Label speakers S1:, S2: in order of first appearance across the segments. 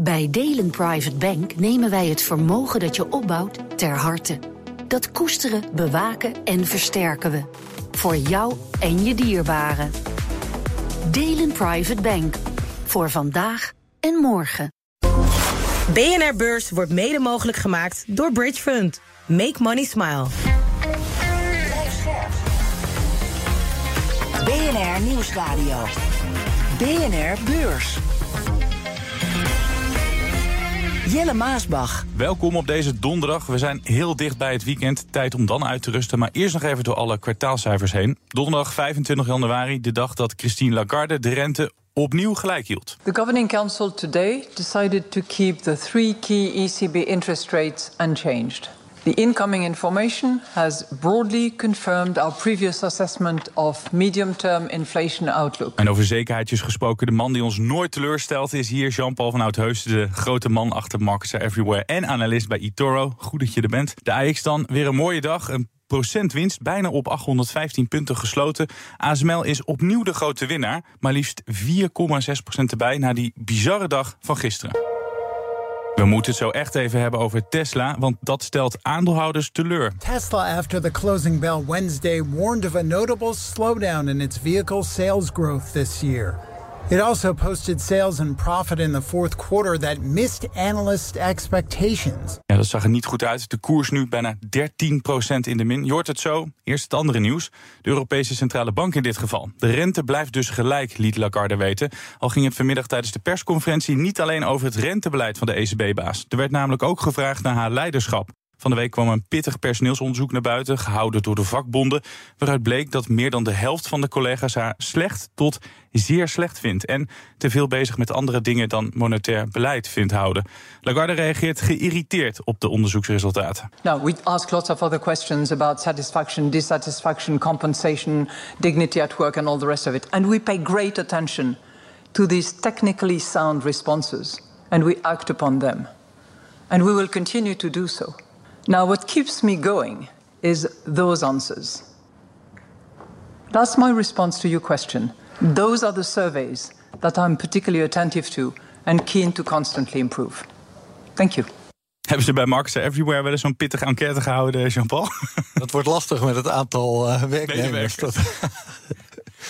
S1: Bij Delen Private Bank nemen wij het vermogen dat je opbouwt ter harte. Dat koesteren, bewaken en versterken we. Voor jou en je dierbaren. Delen Private Bank. Voor vandaag en morgen.
S2: BNR Beurs wordt mede mogelijk gemaakt door Bridge Fund. Make money smile.
S3: BNR Nieuwsradio. BNR Beurs. Jelle Maasbach.
S4: Welkom op deze donderdag. We zijn heel dicht bij het weekend. Tijd om dan uit te rusten. Maar eerst nog even door alle kwartaalcijfers heen. Donderdag 25 januari, de dag dat Christine Lagarde de rente opnieuw gelijk hield.
S5: The Governing Council today decided to keep the three key ECB interest rates unchanged. The incoming information has broadly confirmed our previous assessment of medium-term inflation outlook.
S4: En over zekerheidjes gesproken, de man die ons nooit teleurstelt is hier Jean-Paul van Oudheusden, de grote man achter Markets Everywhere en analist bij eToro. Goed dat je er bent. De AX dan weer een mooie dag, een procent winst, bijna op 815 punten gesloten. ASML is opnieuw de grote winnaar, maar liefst 4,6 procent erbij na die bizarre dag van gisteren. We moeten het zo echt even hebben over Tesla, want dat stelt aandeelhouders teleur.
S6: Tesla, after the closing bell Wednesday, warned of a notable slowdown in its vehicle sales growth this year. It also posted sales and profit in the fourth quarter that missed analyst expectations.
S4: Ja, dat zag er niet goed uit. De koers nu bijna 13% in de min. Je hoort het zo. Eerst het andere nieuws. De Europese Centrale Bank in dit geval. De rente blijft dus gelijk, liet Lagarde weten. Al ging het vanmiddag tijdens de persconferentie niet alleen over het rentebeleid van de ECB-baas. Er werd namelijk ook gevraagd naar haar leiderschap. Van de week kwam een pittig personeelsonderzoek naar buiten, gehouden door de vakbonden, waaruit bleek dat meer dan de helft van de collega's haar slecht tot zeer slecht vindt en te veel bezig met andere dingen dan monetair beleid vindt houden. Lagarde reageert geïrriteerd op de onderzoeksresultaten.
S5: Now, we ask lots of other questions about satisfaction, dissatisfaction, compensation, dignity at work, and all the rest of it. And we pay great attention to these technically sound responses, and we act upon them. And we will continue to do so. Now, what keeps me going is those answers. That's my response to your question. Those are the surveys that I'm particularly attentive to and keen to constantly improve. Thank you.
S4: Hebben ze bij Markets Everywhere wel eens zo'n pittige enquête gehouden, Jean-Paul?
S7: Dat wordt lastig met het aantal uh, werknemers.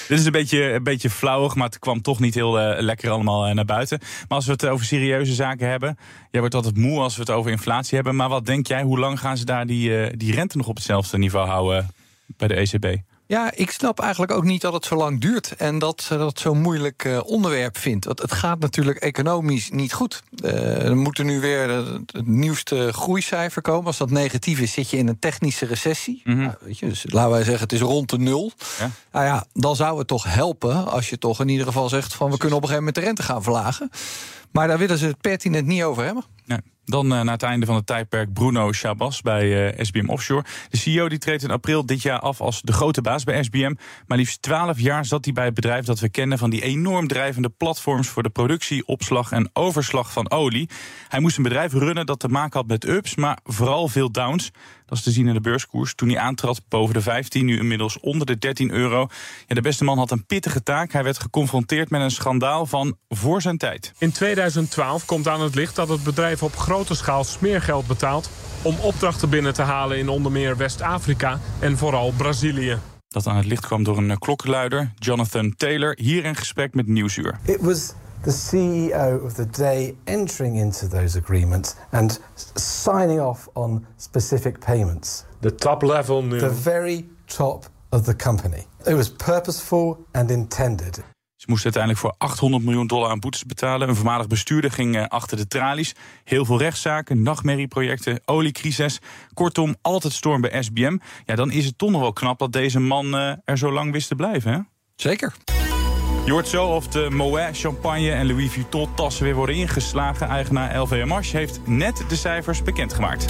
S4: Dit is een beetje, een beetje flauwig, maar het kwam toch niet heel uh, lekker allemaal uh, naar buiten. Maar als we het over serieuze zaken hebben, jij wordt altijd moe als we het over inflatie hebben. Maar wat denk jij, hoe lang gaan ze daar die, uh, die rente nog op hetzelfde niveau houden bij de ECB?
S7: Ja, ik snap eigenlijk ook niet dat het zo lang duurt en dat ze dat zo'n moeilijk uh, onderwerp vindt. Want het gaat natuurlijk economisch niet goed. Uh, er moet er nu weer het nieuwste groeicijfer komen. Als dat negatief is, zit je in een technische recessie. Mm -hmm. nou, weet je, dus laten wij zeggen, het is rond de nul. Ja? Nou ja, dan zou het toch helpen als je toch in ieder geval zegt van we kunnen op een gegeven moment de rente gaan verlagen. Maar daar willen ze het pertinent niet over hebben.
S4: Nee. Dan uh, na het einde van het tijdperk Bruno Chabas bij uh, SBM Offshore. De CEO die treedt in april dit jaar af als de grote baas bij SBM. Maar liefst 12 jaar zat hij bij het bedrijf dat we kennen van die enorm drijvende platforms voor de productie, opslag en overslag van olie. Hij moest een bedrijf runnen dat te maken had met ups, maar vooral veel downs. Dat is te zien in de beurskoers. Toen hij aantrad boven de 15, nu inmiddels onder de 13 euro. Ja, de beste man had een pittige taak. Hij werd geconfronteerd met een schandaal van voor zijn tijd.
S8: In 2012 komt aan het licht dat het bedrijf op grote schaal smeergeld betaalt... om opdrachten binnen te halen in onder meer West-Afrika en vooral Brazilië.
S4: Dat aan het licht kwam door een klokkenluider, Jonathan Taylor, hier in gesprek met Nieuwsuur.
S9: It was the CEO of the day entering into those agreements and signing off on specific payments.
S8: The top level nu.
S9: The very top of the company. It was purposeful and intended.
S4: Ze moesten uiteindelijk voor 800 miljoen dollar aan boetes betalen. Een voormalig bestuurder ging uh, achter de tralies. Heel veel rechtszaken, nachtmerrieprojecten, oliecrisis. Kortom, altijd storm bij SBM. Ja, dan is het toch nog wel knap dat deze man uh, er zo lang wist te blijven, hè?
S7: Zeker.
S4: Je hoort zo of de Moet champagne en Louis Vuitton tassen weer worden ingeslagen. Eigenaar LVMH heeft net de cijfers bekendgemaakt.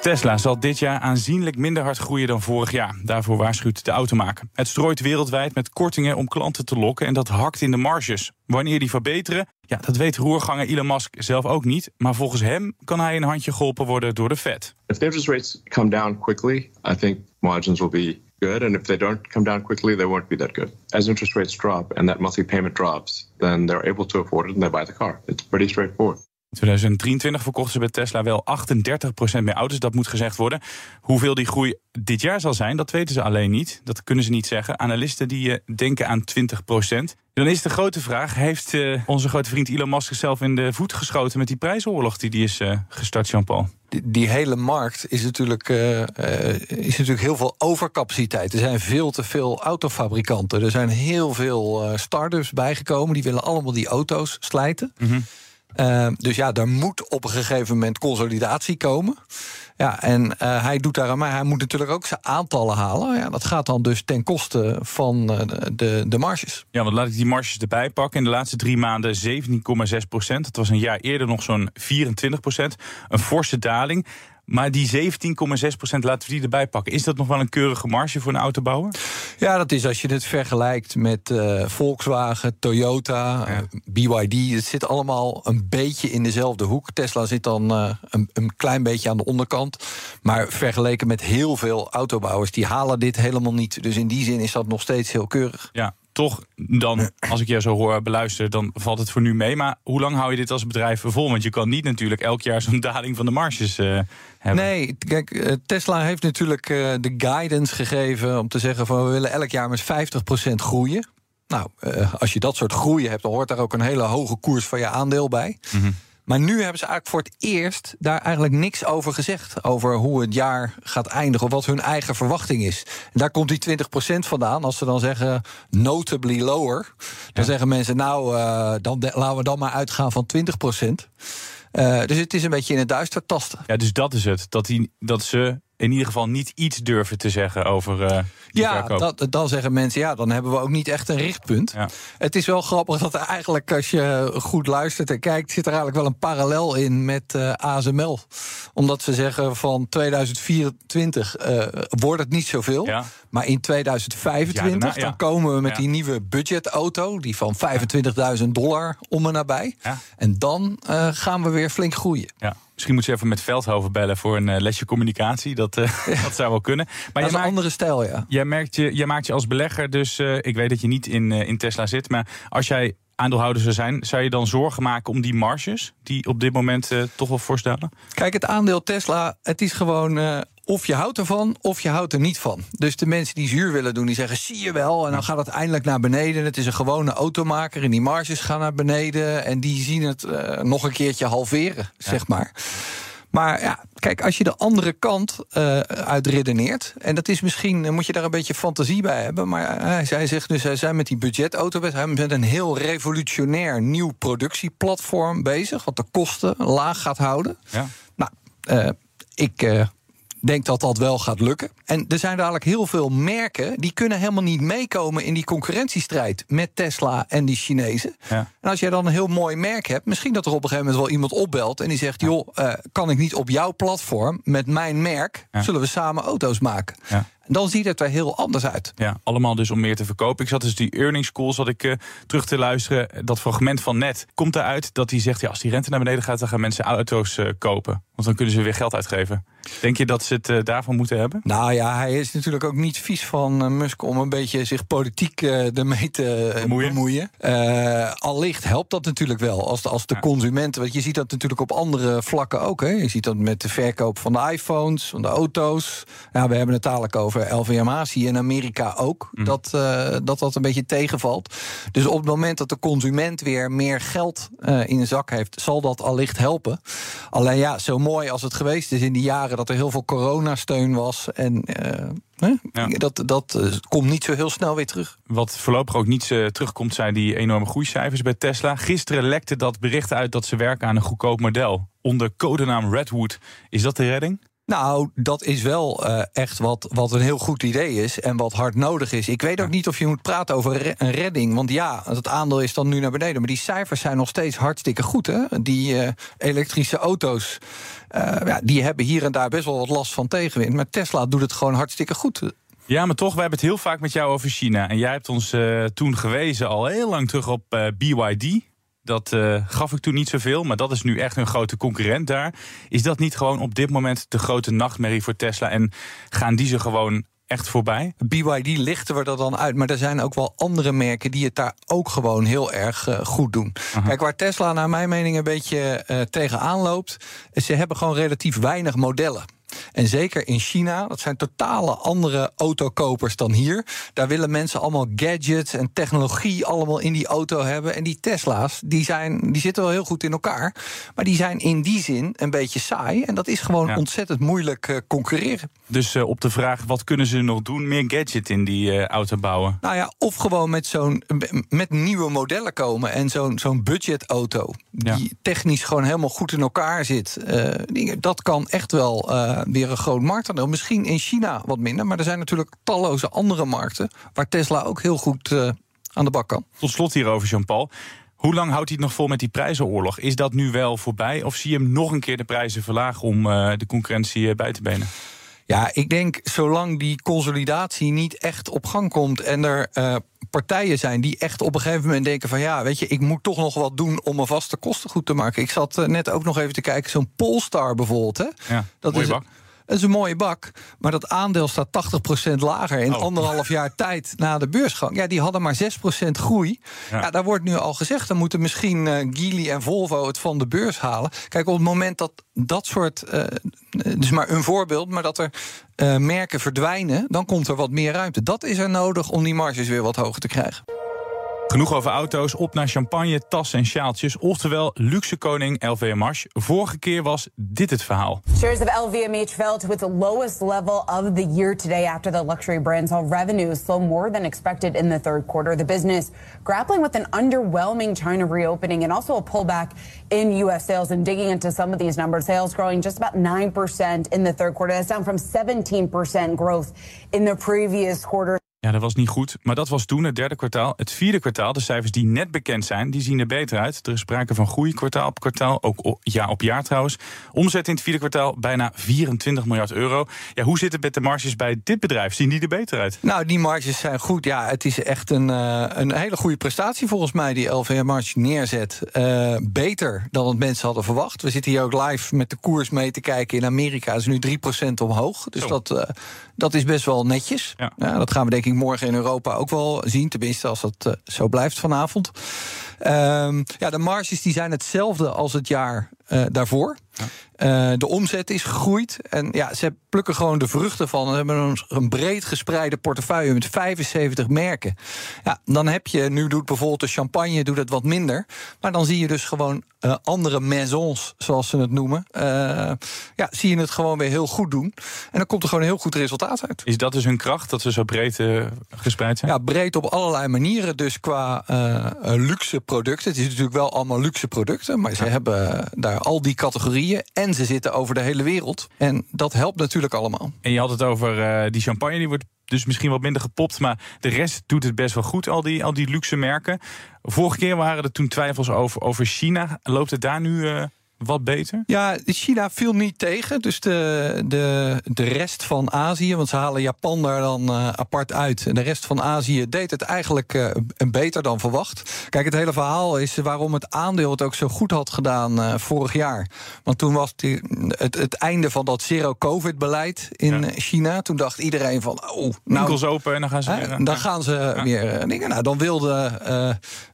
S4: Tesla zal dit jaar aanzienlijk minder hard groeien dan vorig jaar. Daarvoor waarschuwt de automaker. Het strooit wereldwijd met kortingen om klanten te lokken en dat hakt in de marges. Wanneer die verbeteren, ja, dat weet roerganger Elon Musk zelf ook niet. Maar volgens hem kan hij een handje geholpen worden door de Fed.
S10: If the interest rates come down quickly, I think margins will be good. And if they don't come down quickly, they won't be that good. As interest rates drop and that monthly payment drops, then they're able to afford it and they buy the car. It's pretty straightforward.
S4: In 2023 verkochten ze bij Tesla wel 38% meer auto's, dat moet gezegd worden. Hoeveel die groei dit jaar zal zijn, dat weten ze alleen niet. Dat kunnen ze niet zeggen. Analisten die uh, denken aan 20%. Dan is de grote vraag, heeft uh, onze grote vriend Elon Musk zichzelf in de voet geschoten... met die prijsoorlog die die is uh, gestart, Jean-Paul?
S7: Die, die, hele markt is natuurlijk, is natuurlijk heel veel overcapaciteit. Er zijn veel te veel autofabrikanten. Er zijn heel veel start-ups bijgekomen. Die willen allemaal die auto's slijten. Mm -hmm. Uh, dus ja, er moet op een gegeven moment consolidatie komen. Ja, en uh, hij doet daar aan mij. Hij moet natuurlijk ook zijn aantallen halen. Ja, dat gaat dan dus ten koste van uh, de, de marges.
S4: Ja, want laat ik die marges erbij pakken. In de laatste drie maanden 17,6 procent. Dat was een jaar eerder nog zo'n 24 procent. Een forse daling. Maar die 17,6% laten we die erbij pakken. Is dat nog wel een keurige marge voor een autobouwer?
S7: Ja, dat is als je het vergelijkt met uh, Volkswagen, Toyota, ja. uh, BYD. Het zit allemaal een beetje in dezelfde hoek. Tesla zit dan uh, een, een, klein beetje aan de onderkant. Maar vergeleken met heel veel autobouwers, die halen dit helemaal niet. Dus in die zin is dat nog steeds heel keurig.
S4: Ja, toch dan, als ik je zo hoor beluisteren, dan valt het voor nu mee. Maar hoe lang hou je dit als bedrijf vol? Want je kan niet natuurlijk elk jaar zo'n daling van de marges uh, hebben.
S7: Nee, kijk, Tesla heeft natuurlijk uh, de guidance gegeven om te zeggen van we willen elk jaar met 50% groeien. Nou, uh, als je dat soort groeien hebt, dan hoort daar ook een hele hoge koers van je aandeel bij. Mm -hmm. Maar nu hebben ze eigenlijk voor het eerst daar eigenlijk niks over gezegd. Over hoe het jaar gaat eindigen, of wat hun eigen verwachting is. En daar komt die 20% vandaan. Als ze dan zeggen notably lower, dan ja. zeggen mensen nou, uh, dan laten we dan maar uitgaan van 20%. Uh, dus het is een beetje in het duister tasten.
S4: Ja, dus dat is het. Dat, die, dat ze in ieder geval niet iets durven te zeggen over uh,
S7: ja, dat, dan zeggen mensen, ja, dan hebben we ook niet echt een richtpunt. Ja. Het is wel grappig dat er eigenlijk, als je goed luistert en kijkt... zit er eigenlijk wel een parallel in met uh, ASML. Omdat ze zeggen van 2024 uh, wordt het niet zoveel... Ja. maar in 2025 ja, daarna, dan komen we met die nieuwe budgetauto... die van 25.000 dollar om en nabij. En dan gaan we weer flink groeien.
S4: Ja. Misschien moet je even met Veldhoven bellen voor een uh, lesje communicatie. Dat, uh, ja. dat zou wel kunnen.
S7: Maar dat is een andere stijl, ja.
S4: Jij, merkt je, jij maakt je als belegger, dus uh, ik weet dat je niet in, in Tesla zit. Maar als jij aandeelhouder zou zijn, zou je dan zorgen maken om die marges die op dit moment toch wel voorstellen?
S7: Kijk, het aandeel Tesla, het is gewoon of je houdt ervan, of je houdt er niet van. Dus de mensen die zuur willen doen, die zeggen: zie je wel. En dan gaat het eindelijk naar beneden. Het is een gewone automaker en die marges gaan naar beneden. En die zien het uh, nog een keertje halveren, ja. zeg maar. Maar ja, kijk, als je de andere kant uh, uitredeneert... en dat is misschien, moet je daar een beetje fantasie bij hebben... maar hij, hij zegt dus, hij zijn met die budgetauto... hij met een heel revolutionair nieuw productieplatform bezig... wat de kosten laag gaat houden.
S4: Ja.
S7: Nou, uh, ik denk dat dat wel gaat lukken. En er zijn dadelijk heel veel merken die kunnen helemaal niet meekomen in die concurrentiestrijd met Tesla en die Chinezen.
S4: Ja.
S7: En als jij dan een heel mooi merk hebt, misschien dat er op een gegeven moment wel iemand opbelt en die zegt: joh, uh, kan ik niet op jouw platform met mijn merk, ja. zullen we samen auto's maken?
S4: Ja.
S7: Dan ziet het er heel anders uit.
S4: Ja, allemaal dus om meer te verkopen. Ik zat dus die earnings call zat ik uh, terug te luisteren. Dat fragment van net komt eruit dat hij zegt: ja, als die rente naar beneden gaat, dan gaan mensen auto's uh, kopen. Want dan kunnen ze weer geld uitgeven. Denk je dat ze het uh, daarvan moeten hebben?
S7: Nou ja, hij is natuurlijk ook niet vies van Musk om een beetje zich politiek ermee te
S4: bemoeien.
S7: bemoeien. allicht helpt dat natuurlijk wel. Als de, als de ja. consumenten, want je ziet dat natuurlijk op andere vlakken ook. Hè. Je ziet dat met de verkoop van de iPhones, van de auto's. Ja, we hebben het dadelijk over zie je in Amerika ook mm. dat, dat dat een beetje tegenvalt. Dus op het moment dat de consument weer meer geld in de zak heeft, zal dat allicht helpen. Alleen ja, zo mooi als het geweest is in die jaren dat er heel veel coronasteun was en uh, ja. dat, dat komt niet zo heel snel weer terug.
S4: Wat voorlopig ook niet terugkomt, zijn die enorme groeicijfers bij Tesla. Gisteren lekte dat bericht uit dat ze werken aan een goedkoop model. Onder codenaam Redwood. Is dat de redding?
S7: Nou, dat is wel uh, echt wat, wat een heel goed idee is en wat hard nodig is. Ik weet ook niet of je moet praten over een redding. Want ja, het aandeel is dan nu naar beneden. Maar die cijfers zijn nog steeds hartstikke goed. Hè? Die uh, elektrische auto's, uh, ja, die hebben hier en daar best wel wat last van tegenwind. Maar Tesla doet het gewoon hartstikke goed.
S4: Ja, maar toch, we hebben het heel vaak met jou over China. En jij hebt ons toen gewezen al heel lang terug op BYD. Dat uh, gaf ik toen niet zoveel, maar dat is nu echt een grote concurrent daar. Is dat niet gewoon op dit moment de grote nachtmerrie voor Tesla? En gaan die ze gewoon echt voorbij?
S7: BYD lichten we er dan uit. Maar er zijn ook wel andere merken die het daar ook gewoon heel erg uh, goed doen. Kijk, waar Tesla naar mijn mening een beetje uh, tegenaan loopt... ze hebben gewoon relatief weinig modellen. En zeker in China, dat zijn totale andere autokopers dan hier. Daar willen mensen allemaal gadgets en technologie allemaal in die auto hebben. En die Tesla's, die, zijn, die zitten wel heel goed in elkaar. Maar die zijn in die zin een beetje saai. En dat is gewoon ontzettend moeilijk uh, concurreren.
S4: Dus uh, op de vraag, wat kunnen ze nog doen? Meer gadget in die uh, auto bouwen?
S7: Nou ja, of gewoon met zo'n met nieuwe modellen komen. En zo'n zo'n budgetauto, die ja. technisch gewoon helemaal goed in elkaar zit. dat kan echt wel weer een groot marktaandeel. Misschien in China wat minder, maar er zijn natuurlijk talloze andere markten waar Tesla ook heel goed uh, aan de bak kan.
S4: Tot slot hierover, Jean-Paul. Hoe lang houdt hij het nog vol met die prijzenoorlog? Is dat nu wel voorbij? Of zie je hem nog een keer de prijzen verlagen om uh, de concurrentie bij te benen?
S7: Ja, ik denk zolang die consolidatie niet echt op gang komt en er uh, partijen zijn die echt op een gegeven moment denken van ja, weet je, ik moet toch nog wat doen om mijn vaste kosten goed te maken. Ik zat uh, net ook nog even te kijken, zo'n Polestar bijvoorbeeld. Hè?
S4: Ja,
S7: dat is,
S4: bak.
S7: Dat is een mooie bak, maar dat aandeel staat 80% lager in
S4: Oh.
S7: anderhalf jaar tijd na de beursgang. Ja, die hadden maar 6% groei. Ja.
S4: Ja.
S7: daar wordt nu al gezegd, dan moeten misschien eh Geely en Volvo het van de beurs halen. Kijk, op het moment dat dat soort, dus maar een voorbeeld, maar dat er eh, merken verdwijnen, dan komt er wat meer ruimte. Dat is er nodig om die marges weer wat hoger te krijgen.
S4: Genoeg over auto's, op naar champagne, tassen en sjaaltjes. Oftewel, luxe koning LVMH. Vorige keer was dit het verhaal.
S11: Shares of LVMH fell to its lowest level of the year today after the luxury brand saw revenues slow more than expected in the third quarter. The business grappling with an underwhelming China reopening and also a pullback in U.S. sales. And digging into some of these numbers, sales growing just about 9% in the third quarter. That's down from 17% growth in the previous quarter.
S4: Ja, dat was niet goed. Maar dat was toen het derde kwartaal. Het vierde kwartaal, de cijfers die net bekend zijn, die zien er beter uit. Er is sprake van groei kwartaal op kwartaal, ook jaar op jaar trouwens. Omzet in het vierde kwartaal bijna 24 miljard euro. Ja, hoe zit het met de marges bij dit bedrijf? Zien die er beter uit?
S7: Nou, die marges zijn goed. Ja, het is echt een, uh, een hele goede prestatie volgens mij die LVMH neerzet. Uh, beter dan wat mensen hadden verwacht. We zitten hier ook live met de koers mee te kijken. In Amerika is nu 3% omhoog. Dus dat, uh, dat is best wel netjes.
S4: Ja.
S7: Ja, dat gaan we denk ik morgen in Europa ook wel zien. Tenminste, als dat zo blijft vanavond. Um, ja, de marges die zijn hetzelfde als het jaar daarvoor. Ja. Uh, de omzet is gegroeid. En ja, ze plukken gewoon de vruchten van. Ze hebben een, een, breed gespreide portefeuille met 75 merken. Ja, dan heb je, nu doet bijvoorbeeld de champagne doet het wat minder. Maar dan zie je dus gewoon uh, andere maisons, zoals ze het noemen. Uh, ja, zie je het gewoon weer heel goed doen. En dan komt er gewoon een heel goed resultaat uit.
S4: Is dat dus hun kracht, dat ze zo breed gespreid zijn?
S7: Ja, breed op allerlei manieren. Dus qua luxe producten. Het is natuurlijk wel allemaal luxe producten. Maar ze ja. hebben daar al die categorieën. En ze zitten over de hele wereld. En dat helpt natuurlijk allemaal.
S4: En je had het over uh, die champagne, die wordt dus misschien wat minder gepopt. Maar de rest doet het best wel goed, al die, al die luxe merken. Vorige keer waren er toen twijfels over, over China. Loopt het daar nu uh, wat beter?
S7: Ja, China viel niet tegen. Dus de, de, de rest van Azië, want ze halen Japan daar dan uh, apart uit. En de rest van Azië deed het eigenlijk uh, beter dan verwacht. Kijk, het hele verhaal is waarom het aandeel het ook zo goed had gedaan uh, vorig jaar. Want toen was die, het, het einde van dat zero-covid-beleid in ja. China. Toen dacht iedereen van, oh, nou...
S4: Winkels open en dan gaan ze weer...
S7: Dan gaan ze ja. weer dingen. Nou, dan wilden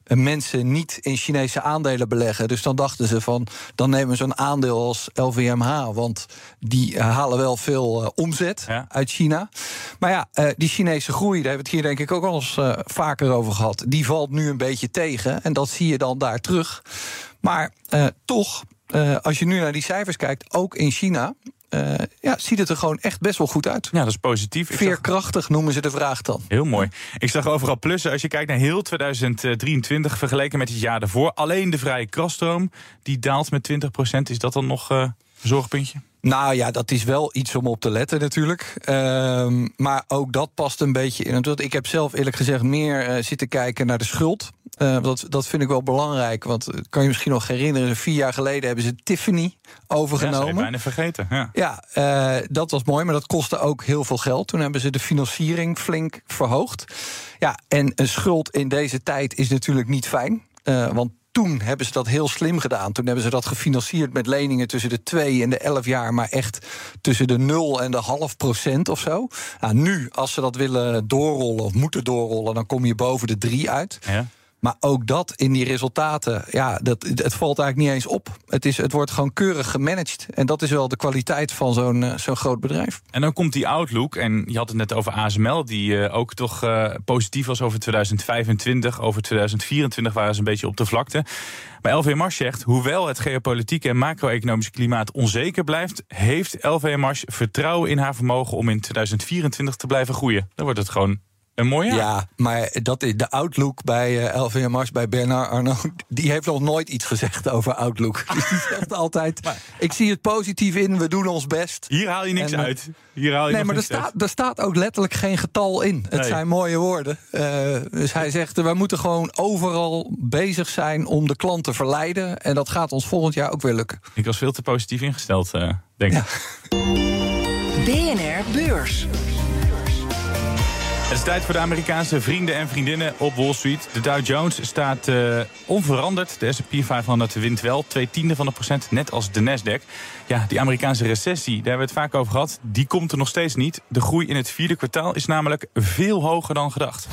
S7: mensen niet in Chinese aandelen beleggen. Dus dan dachten ze van, dan nemen ze een aandeel als LVMH, want die uh, halen wel veel uh, omzet ja. uit China. Maar ja, uh, die Chinese groei, daar hebben we het hier denk ik ook al eens vaker over gehad, die valt nu een beetje tegen en dat zie je dan daar terug. Maar toch, als je nu naar die cijfers kijkt, ook in China, uh, ja, ziet het er gewoon echt best wel goed uit.
S4: Ja, dat is positief. Ik
S7: Veerkrachtig zag... noemen ze de vraag dan.
S4: Heel mooi. Ik zag overal plussen. Als je kijkt naar heel 2023 vergeleken met het jaar daarvoor. Alleen de vrije krachtstroom, die daalt met 20% Is dat dan nog uh, een zorgpuntje?
S7: Nou ja, dat is wel iets om op te letten natuurlijk. Uh, maar ook dat past een beetje in. Ik heb zelf eerlijk gezegd meer uh, zitten kijken naar de schuld. Uh, dat, dat vind ik wel belangrijk. Want kan je misschien nog herinneren, vier jaar geleden hebben ze Tiffany overgenomen.
S4: Ja, bijna vergeten. Ja,
S7: ja uh, dat was mooi, maar dat kostte ook heel veel geld. Toen hebben ze de financiering flink verhoogd. Ja, en een schuld in deze tijd is natuurlijk niet fijn. Uh, want toen hebben ze dat heel slim gedaan. Toen hebben ze dat gefinancierd met leningen tussen de 2 en de 11 jaar, maar echt tussen de 0 en de half procent of zo. Nou, nu, als ze dat willen doorrollen of moeten doorrollen, dan kom je boven de 3 uit.
S4: Ja.
S7: Maar ook dat in die resultaten, ja, dat, het valt eigenlijk niet eens op. Het, is, het wordt gewoon keurig gemanaged. En dat is wel de kwaliteit van zo'n uh, zo'n groot bedrijf.
S4: En dan komt die outlook, en je had het net over ASML... die uh, ook toch uh, positief was over 2025. Over 2024 waren ze een beetje op de vlakte. Maar LVMH zegt, hoewel het geopolitieke en macro-economische klimaat onzeker blijft... heeft LVMH vertrouwen in haar vermogen om in 2024 te blijven groeien. Dan wordt het gewoon een mooie?
S7: Ja, maar dat is de outlook bij uh, LVMH, bij Bernard Arnault... die heeft nog nooit iets gezegd over outlook. Dus die zegt altijd, maar, ik zie het positief in, we doen ons best.
S4: Hier haal je niks en, uit. Hier haal je
S7: nee, maar er staat, er staat ook letterlijk geen getal in. Het nee. zijn mooie woorden. Uh, dus hij zegt, we moeten gewoon overal bezig zijn om de klant te verleiden. En dat gaat ons volgend jaar ook weer lukken.
S4: Ik was veel te positief ingesteld, uh, denk ik. Ja.
S3: BNR Beurs.
S4: Het is tijd voor de Amerikaanse vrienden en vriendinnen op Wall Street. De Dow Jones staat uh, onveranderd. De S&P 500 wint wel twee tiende van de procent, net als de Nasdaq. Ja, die Amerikaanse recessie, daar hebben we het vaak over gehad. Die komt er nog steeds niet. De groei in het vierde kwartaal is namelijk veel hoger dan gedacht.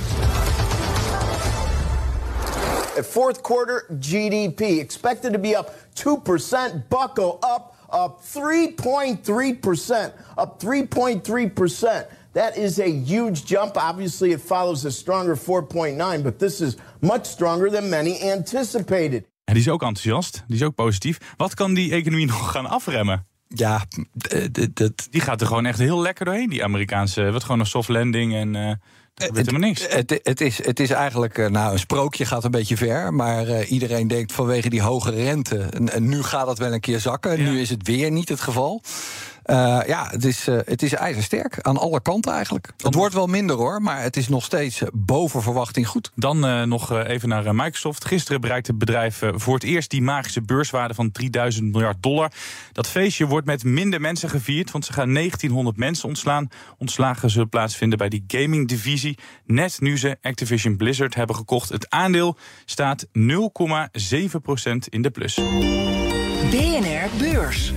S12: Fourth quarter GDP expected to be up 2%. Buckle up, up 3.3%. Up 3.3%. That is a huge jump. Obviously, it follows a stronger 4.9, but this is much stronger than many anticipated.
S4: En die is ook enthousiast, die is ook positief. Wat kan die economie nog gaan afremmen?
S7: Ja,
S4: die gaat er gewoon echt heel lekker doorheen, die Amerikaanse. Wat gewoon een soft landing en. Uh, het, niks.
S7: Het, het, is, het is eigenlijk, nou, een sprookje gaat een beetje ver. Maar uh, iedereen denkt vanwege die hoge rente. En, en, nu gaat het wel een keer zakken. Ja. Nu is het weer niet het geval. Uh, ja, het is, uh, het is ijzersterk aan alle kanten eigenlijk. Dan het wordt wel minder hoor, maar het is nog steeds boven verwachting goed.
S4: Dan uh, nog even naar Microsoft. Gisteren bereikte het bedrijf voor het eerst die magische beurswaarde van 3000 miljard dollar. Dat feestje wordt met minder mensen gevierd, want ze gaan 1900 mensen ontslaan. Ontslagen zullen plaatsvinden bij die gaming divisie. Net nu ze Activision Blizzard hebben gekocht. Het aandeel staat 0,7% in de plus.
S3: BNR Beurs.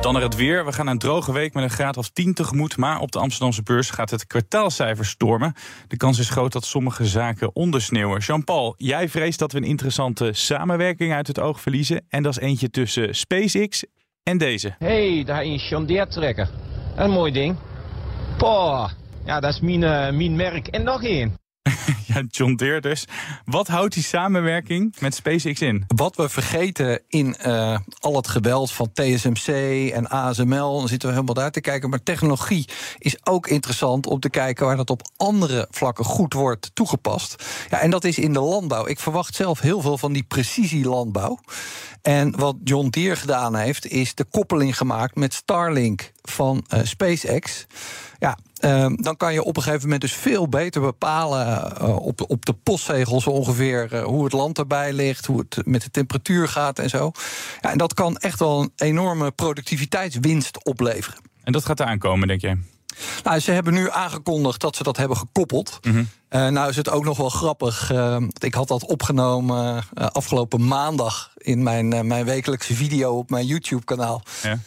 S4: Dan naar het weer. We gaan een droge week met een graad of 10 tegemoet. Maar op de Amsterdamse beurs gaat het kwartaalcijfer stormen. De kans is groot dat sommige zaken ondersneeuwen. Jean-Paul, jij vreest dat we een interessante samenwerking uit het oog verliezen. En dat is eentje tussen SpaceX en deze.
S13: hey, daar is John trekker. Een mooi ding. Poh, ja, dat is mijn, uh, mijn merk. En nog één.
S4: Ja, John Deere dus. Wat houdt die samenwerking met SpaceX in?
S7: Wat we vergeten in uh, al het geweld van TSMC en ASML... dan zitten we helemaal daar te kijken. Maar technologie is ook interessant om te kijken... waar dat op andere vlakken goed wordt toegepast. Ja, en dat is in de landbouw. Ik verwacht zelf heel veel van die precisielandbouw. En wat John Deere gedaan heeft, is de koppeling gemaakt met Starlink van uh, SpaceX. Ja, uh, dan kan je op een gegeven moment dus veel beter bepalen uh, op, op de postzegels ongeveer uh, hoe het land erbij ligt, hoe het met de temperatuur gaat en zo. Ja, en dat kan echt wel een enorme productiviteitswinst opleveren.
S4: En dat gaat er aankomen, denk je?
S7: Nou, ze hebben nu aangekondigd dat ze dat hebben gekoppeld. Mm -hmm. uh, nou is het ook nog wel grappig. Uh, ik had dat opgenomen uh, afgelopen maandag in mijn, mijn wekelijkse video op mijn YouTube-kanaal. Ja.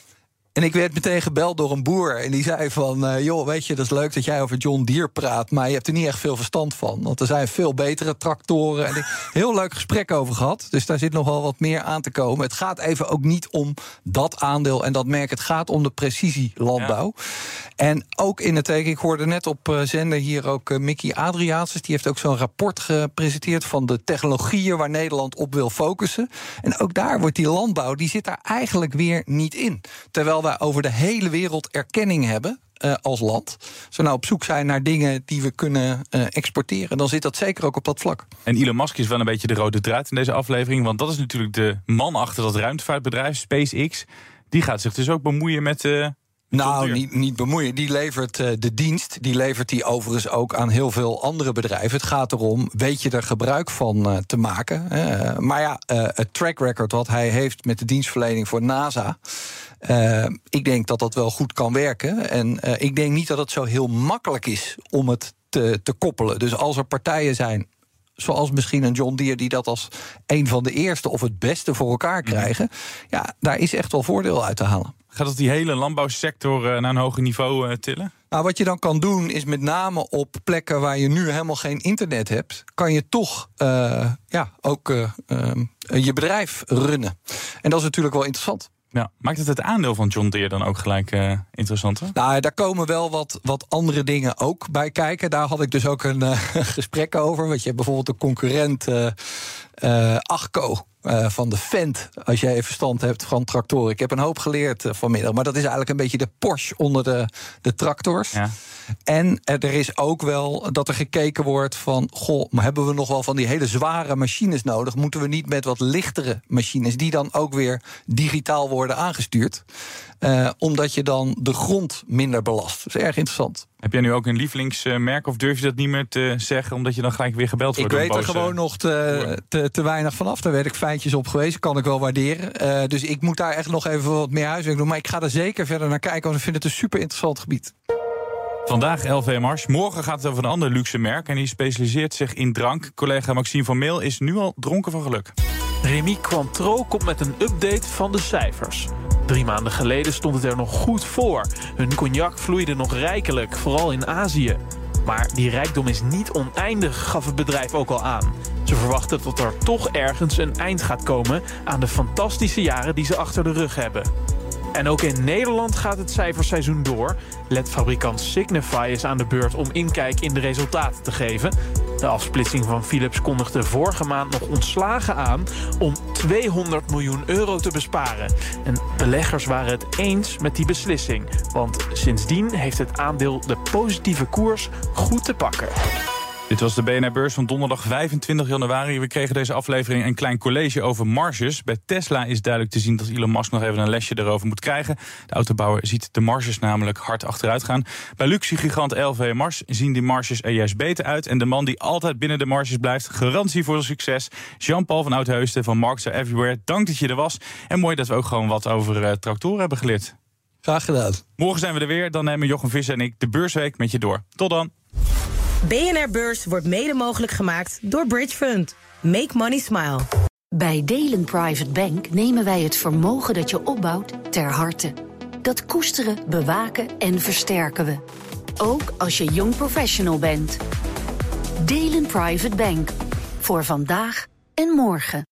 S7: En ik werd meteen gebeld door een boer. En die zei van, uh, joh, weet je, dat is leuk dat jij over John Deere praat... maar je hebt er niet echt veel verstand van. Want er zijn veel betere tractoren. En ik heel leuk gesprek over gehad. Dus daar zit nog wel wat meer aan te komen. Het gaat even ook niet om dat aandeel en dat merk. Het gaat om de precisielandbouw. Ja. En ook in het teken, ik hoorde net op uh, zender hier ook uh, Mickey Adriaansens... die heeft ook zo'n rapport gepresenteerd van de technologieën... waar Nederland op wil focussen. En ook daar wordt die landbouw, die zit daar eigenlijk weer niet in. Terwijl wij over de hele wereld erkenning hebben. Uh, als land. Als nou op zoek zijn naar dingen die we kunnen uh, exporteren, dan zit dat zeker ook op dat vlak.
S4: En Elon Musk is wel een beetje de rode draad in deze aflevering. Want dat is natuurlijk de man achter dat ruimtevaartbedrijf, SpaceX. Die gaat zich dus ook bemoeien met. Uh,
S7: nou, niet, niet bemoeien. Die levert uh, de dienst. Die levert die overigens ook aan heel veel andere bedrijven. Het gaat erom, weet je er gebruik van uh, te maken? Uh, maar ja, het track record wat hij heeft met de dienstverlening voor NASA. ik denk dat dat wel goed kan werken. En ik denk niet dat het zo heel makkelijk is om het te, te koppelen. Dus als er partijen zijn zoals misschien een John Deere, die dat als een van de eerste of het beste voor elkaar krijgen, ja, daar is echt wel voordeel uit te halen.
S4: Gaat dat die hele landbouwsector eh, naar een hoger niveau uh, tillen?
S7: Nou, wat je dan kan doen, is met name op plekken waar je nu helemaal geen internet hebt, kan je toch uh, ja, ook je bedrijf runnen. En dat is natuurlijk wel interessant.
S4: Ja. Maakt het het aandeel van John Deere dan ook gelijk uh, interessanter?
S7: Nou, daar komen wel wat, wat andere dingen ook bij kijken. Daar had ik dus ook een uh, gesprek over. Want je hebt bijvoorbeeld de concurrent uh, Achco. Uh, van de vent, als jij verstand hebt van tractoren. Ik heb een hoop geleerd uh, vanmiddag, maar dat is eigenlijk een beetje de Porsche onder de, de tractors. Ja. En uh, er is ook wel dat er gekeken wordt van... goh, maar hebben we nog wel van die hele zware machines nodig? Moeten we niet met wat lichtere machines... die dan ook weer digitaal worden aangestuurd? omdat je dan de grond minder belast. Dat is erg interessant.
S4: Heb jij nu ook een lievelingsmerk of durf je dat niet meer te zeggen... omdat je dan gelijk weer gebeld wordt?
S7: Ik weet er gewoon nog te, te, te, weinig vanaf. Daar werd ik feitjes op geweest. Kan ik wel waarderen. Uh, dus ik moet daar echt nog even wat meer huiswerk doen. Maar ik ga er zeker verder naar kijken, want ik vind het een super interessant gebied.
S4: Vandaag LV Mars. Morgen gaat het over een ander luxe merk. En die specialiseert zich in drank. Collega Maxime van Meel is nu al dronken van geluk.
S14: Remy Quantro komt met een update van de cijfers. Drie maanden geleden stond het er nog goed voor. Hun cognac vloeide nog rijkelijk, vooral in Azië. Maar die rijkdom is niet oneindig, gaf het bedrijf ook al aan. Ze verwachten dat er toch ergens een eind gaat komen aan de fantastische jaren die ze achter de rug hebben. En ook in Nederland gaat het cijferseizoen door. LED-fabrikant Signify is aan de beurt om inkijk in de resultaten te geven. De afsplitsing van Philips kondigde vorige maand nog ontslagen aan om 200 miljoen euro te besparen. En beleggers waren het eens met die beslissing. Want sindsdien heeft het aandeel de positieve koers goed te pakken.
S4: Dit was de BNR-beurs van donderdag 25 januari. We kregen deze aflevering een klein college over marges. Bij Tesla is duidelijk te zien dat Elon Musk nog even een lesje erover moet krijgen. De autobouwer ziet de marges namelijk hard achteruit gaan. Bij luxe-gigant LV Mars zien die marges er juist beter uit. En de man die altijd binnen de marges blijft, garantie voor succes. Jean-Paul van Oudheusden van Marks Everywhere. Dank dat je er was. En mooi dat we ook gewoon wat over uh, tractoren hebben geleerd.
S7: Graag gedaan.
S4: Morgen zijn we er weer. Dan nemen Jochem Visser en ik de beursweek met je door. Tot dan.
S2: BNR Beurs wordt mede mogelijk gemaakt door Bridge Fund. Make money smile.
S1: Bij Delen Private Bank nemen wij het vermogen dat je opbouwt ter harte. Dat koesteren, bewaken en versterken we. Ook als je jong professional bent. Delen Private Bank. Voor vandaag en morgen.